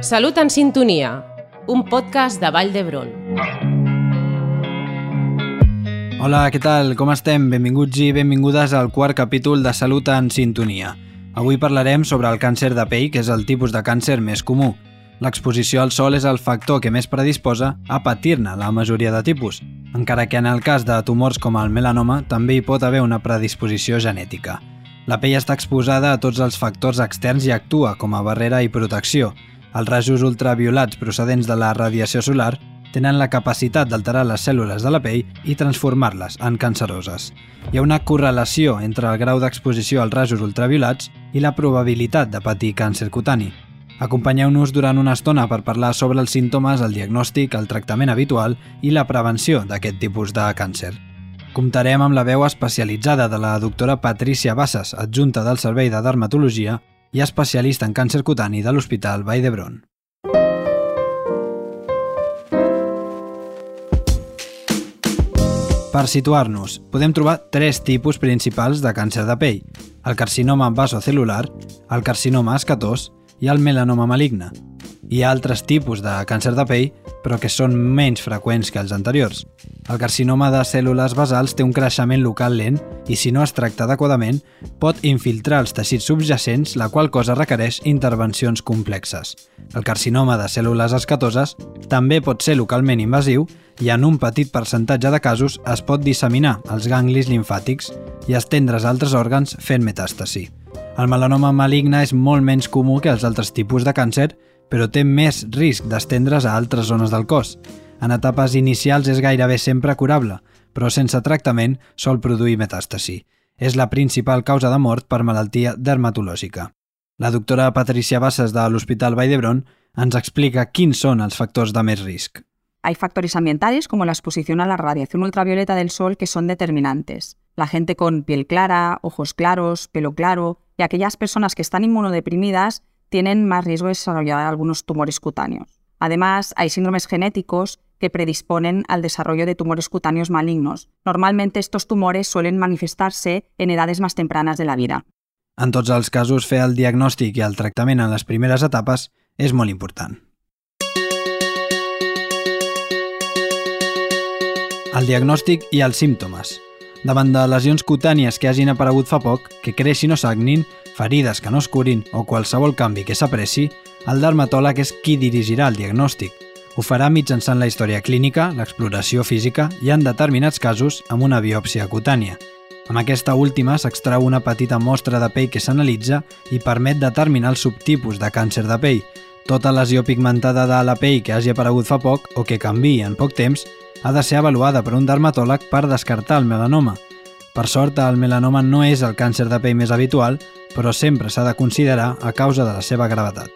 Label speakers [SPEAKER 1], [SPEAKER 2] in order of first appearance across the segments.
[SPEAKER 1] Salut en sintonia, un podcast de Vall d'Hebron.
[SPEAKER 2] Hola, què tal? Com estem? Benvinguts i benvingudes al quart capítol de Salut en sintonia. Avui parlarem sobre el càncer de pell, que és el tipus de càncer més comú. L'exposició al sol és el factor que més predisposa a patir-ne la majoria de tipus, encara que en el cas de tumors com el melanoma també hi pot haver una predisposició genètica. La pell està exposada a tots els factors externs i actua com a barrera i protecció. Els rajos ultraviolats procedents de la radiació solar tenen la capacitat d'alterar les cèl·lules de la pell i transformar-les en canceroses. Hi ha una correlació entre el grau d'exposició als rajos ultraviolats i la probabilitat de patir càncer cutani. Acompanyeu-nos durant una estona per parlar sobre els símptomes, el diagnòstic, el tractament habitual i la prevenció d'aquest tipus de càncer. Comptarem amb la veu especialitzada de la doctora Patricia Bassas, adjunta del Servei de Dermatologia i especialista en càncer cutani de l'Hospital Vall d'Hebron. Per situar-nos, podem trobar tres tipus principals de càncer de pell, el carcinoma vasocelular, el carcinoma escatós i el melanoma maligne. Hi ha altres tipus de càncer de pell, però que són menys freqüents que els anteriors. El carcinoma de cèl·lules basals té un creixement local lent i, si no es tracta adequadament, pot infiltrar els teixits subjacents, la qual cosa requereix intervencions complexes. El carcinoma de cèl·lules escatoses també pot ser localment invasiu i en un petit percentatge de casos es pot disseminar als ganglis limfàtics i estendre's a altres òrgans fent metàstasi. El melanoma maligne és molt menys comú que els altres tipus de càncer, però té més risc d'estendre's a altres zones del cos. En etapes inicials és gairebé sempre curable, però sense tractament sol produir metàstasi. És la principal causa de mort per malaltia dermatològica. La doctora Patricia Bassas de l'Hospital Vall d'Hebron ens explica quins són els factors de més risc.
[SPEAKER 3] Hay factores ambientales como la exposición a la radiación ultravioleta del sol que son determinantes. La gente con piel clara, ojos claros, pelo claro, y aquellas personas que están inmunodeprimidas tienen más riesgo de desarrollar algunos tumores cutáneos. Además, hay síndromes genéticos que predisponen al desarrollo de tumores cutáneos malignos. Normalmente estos tumores suelen manifestarse en edades más tempranas de la vida.
[SPEAKER 2] En tots els casos, fer el diagnòstic i el tractament en les primeres etapes és molt important. El diagnòstic i els símptomes. Davant de lesions cutànies que hagin aparegut fa poc, que creixin o sagnin, ferides que no es curin o qualsevol canvi que s'apreci, el dermatòleg és qui dirigirà el diagnòstic. Ho farà mitjançant la història clínica, l'exploració física i, en determinats casos, amb una biòpsia cutània. Amb aquesta última s'extrau una petita mostra de pell que s'analitza i permet determinar el subtipus de càncer de pell. Tota lesió pigmentada de la pell que hagi aparegut fa poc o que canvi en poc temps ha de ser avaluada per un dermatòleg per descartar el melanoma. Per sort, el melanoma no és el càncer de pell més habitual, però sempre s'ha de considerar a causa de la seva gravetat.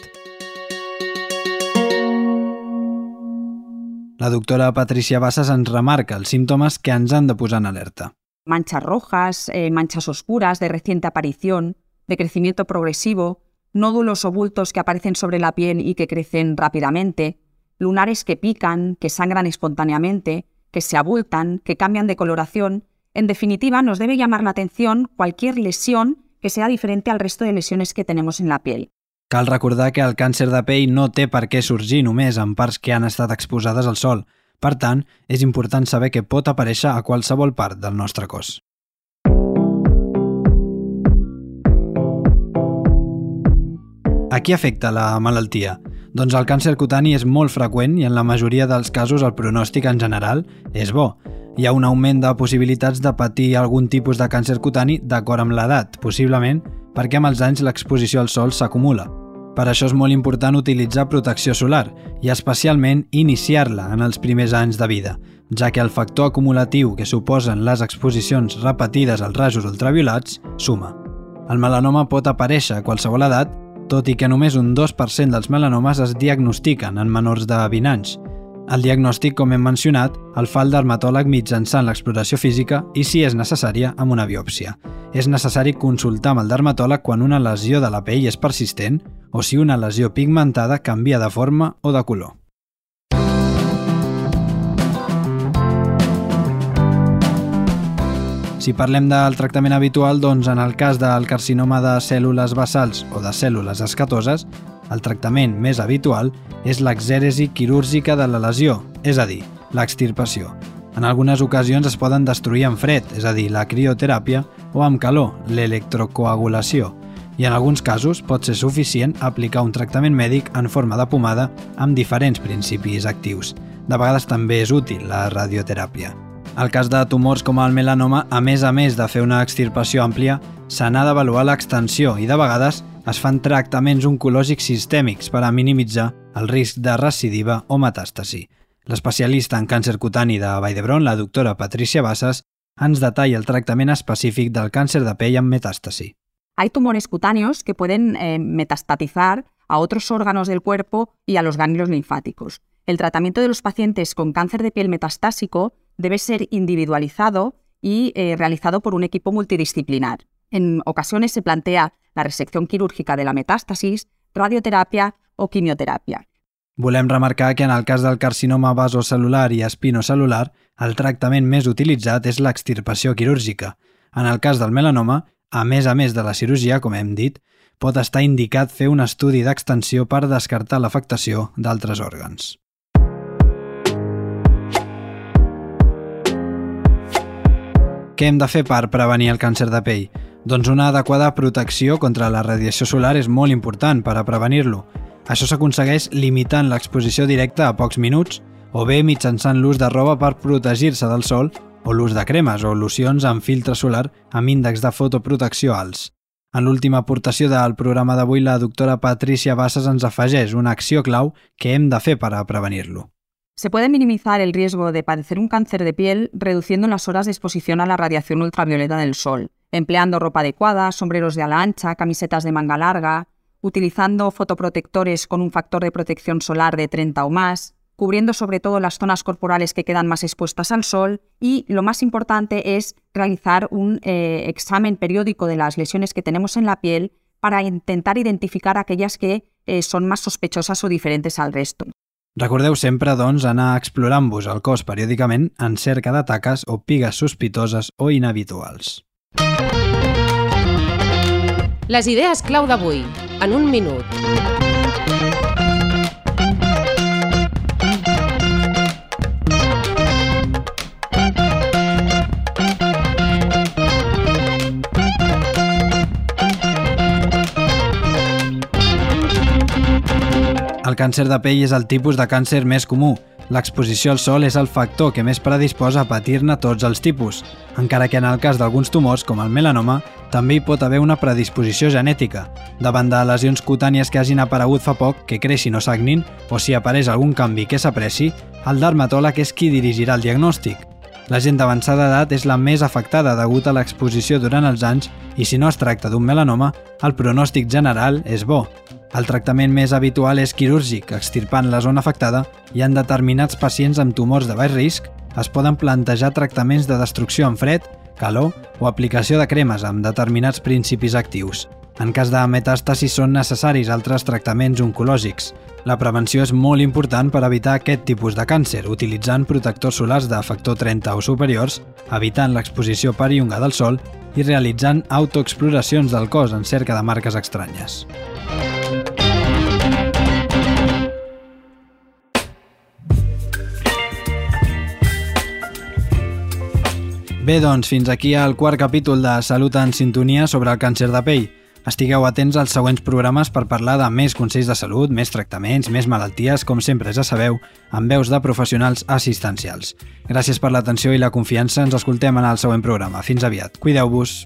[SPEAKER 2] La doctora Patricia Bassas ens remarca els símptomes que ens han de posar en alerta.
[SPEAKER 3] Manchas rojas, eh, manchas oscuras de reciente aparición, de crecimiento progresivo, nódulos o bultos que aparecen sobre la piel y que crecen rápidamente, lunares que pican, que sangran espontáneamente, que se abultan, que cambian de coloración. En definitiva, nos debe llamar la atención cualquier lesión que sea diferente al resto de lesiones que tenemos en la piel.
[SPEAKER 2] Cal recordar que el càncer de pell no té per què sorgir només en parts que han estat exposades al sol. Per tant, és important saber que pot aparèixer a qualsevol part del nostre cos. A qui afecta la malaltia? Doncs el càncer cutani és molt freqüent i en la majoria dels casos el pronòstic en general és bo. Hi ha un augment de possibilitats de patir algun tipus de càncer cutani d'acord amb l'edat, possiblement perquè amb els anys l'exposició al sol s'acumula. Per això és molt important utilitzar protecció solar i especialment iniciar-la en els primers anys de vida, ja que el factor acumulatiu que suposen les exposicions repetides als rajos ultraviolats suma. El melanoma pot aparèixer a qualsevol edat tot i que només un 2% dels melanomes es diagnostiquen en menors de 20 anys. El diagnòstic, com hem mencionat, el fa el dermatòleg mitjançant l'exploració física i, si és necessària, amb una biòpsia. És necessari consultar amb el dermatòleg quan una lesió de la pell és persistent o si una lesió pigmentada canvia de forma o de color. Si parlem del tractament habitual, doncs en el cas del carcinoma de cèl·lules basals o de cèl·lules escatoses, El tractament més habitual és l'exèresi quirúrgica de la lesió, és a dir, l'extirpació. En algunes ocasions es poden destruir en fred, és a dir, la crioteràpia, o amb calor, l'electrocoagulació, i en alguns casos pot ser suficient aplicar un tractament mèdic en forma de pomada amb diferents principis actius. De vegades també és útil la radioteràpia. El cas de tumors com el melanoma, a més a més de fer una extirpació àmplia, se n'ha d'avaluar l'extensió i de vegades es fan tractaments oncològics sistèmics per a minimitzar el risc de recidiva o metàstasi. L'especialista en càncer cutani de Vall d'Hebron, la doctora Patricia Bassas, ens detalla el tractament específic del càncer de pell amb metàstasi.
[SPEAKER 3] Hay tumores cutáneos que pueden eh, metastatizar a otros órganos del cuerpo y a los ganglios linfáticos. El tratamiento de los pacientes con cáncer de piel metastásico debe ser individualizado y eh, realizado por un equipo multidisciplinar. En ocasiones se plantea la resección quirúrgica de la metástasis, radioterapia o quimioterapia.
[SPEAKER 2] Volem remarcar que en el cas del carcinoma vasocelular i espinocelular, el tractament més utilitzat és l'extirpació quirúrgica. En el cas del melanoma, a més a més de la cirurgia, com hem dit, pot estar indicat fer un estudi d'extensió per descartar l'afectació d'altres òrgans. Què hem de fer per prevenir el càncer de pell? Doncs una adequada protecció contra la radiació solar és molt important per a prevenir-lo. Això s'aconsegueix limitant l'exposició directa a pocs minuts o bé mitjançant l'ús de roba per protegir-se del sol o l'ús de cremes o locions amb filtre solar amb índex de fotoprotecció alts. En l'última aportació del programa d'avui, la doctora Patricia Bassas ens afegeix una acció clau que hem de fer per a prevenir-lo.
[SPEAKER 3] Se puede minimizar el riesgo de padecer un cáncer de piel reduciendo las horas de exposición a la radiación ultravioleta del sol, empleando ropa adecuada, sombreros de ala ancha, camisetas de manga larga, utilizando fotoprotectores con un factor de protección solar de 30 o más, cubriendo sobre todo las zonas corporales que quedan más expuestas al sol y lo más importante es realizar un eh, examen periódico de las lesiones que tenemos en la piel para intentar identificar aquellas que eh, son más sospechosas o diferentes al resto.
[SPEAKER 2] Recordeu sempre, doncs, anar explorant-vos el cos periòdicament en cerca de taques o pigues sospitoses o inhabituals.
[SPEAKER 1] Les idees clau d'avui, en un minut.
[SPEAKER 2] El càncer de pell és el tipus de càncer més comú. L'exposició al sol és el factor que més predisposa a patir-ne tots els tipus, encara que en el cas d'alguns tumors, com el melanoma, també hi pot haver una predisposició genètica, davant de lesions cutànies que hagin aparegut fa poc, que creixin o sagnin, o si apareix algun canvi que s'apreci, el dermatòleg és qui dirigirà el diagnòstic. La gent d'avançada edat és la més afectada degut a l'exposició durant els anys i si no es tracta d'un melanoma, el pronòstic general és bo. El tractament més habitual és quirúrgic, extirpant la zona afectada i en determinats pacients amb tumors de baix risc es poden plantejar tractaments de destrucció en fred, calor o aplicació de cremes amb determinats principis actius. En cas de metàstasi són necessaris altres tractaments oncològics. La prevenció és molt important per evitar aquest tipus de càncer, utilitzant protectors solars de factor 30 o superiors, evitant l'exposició perillonga del sol i realitzant autoexploracions del cos en cerca de marques estranyes. Bé, doncs, fins aquí el quart capítol de Salut en sintonia sobre el càncer de pell. Estigueu atents als següents programes per parlar de més consells de salut, més tractaments, més malalties, com sempre ja sabeu, amb veus de professionals assistencials. Gràcies per l'atenció i la confiança. Ens escoltem en el següent programa. Fins aviat. Cuideu-vos.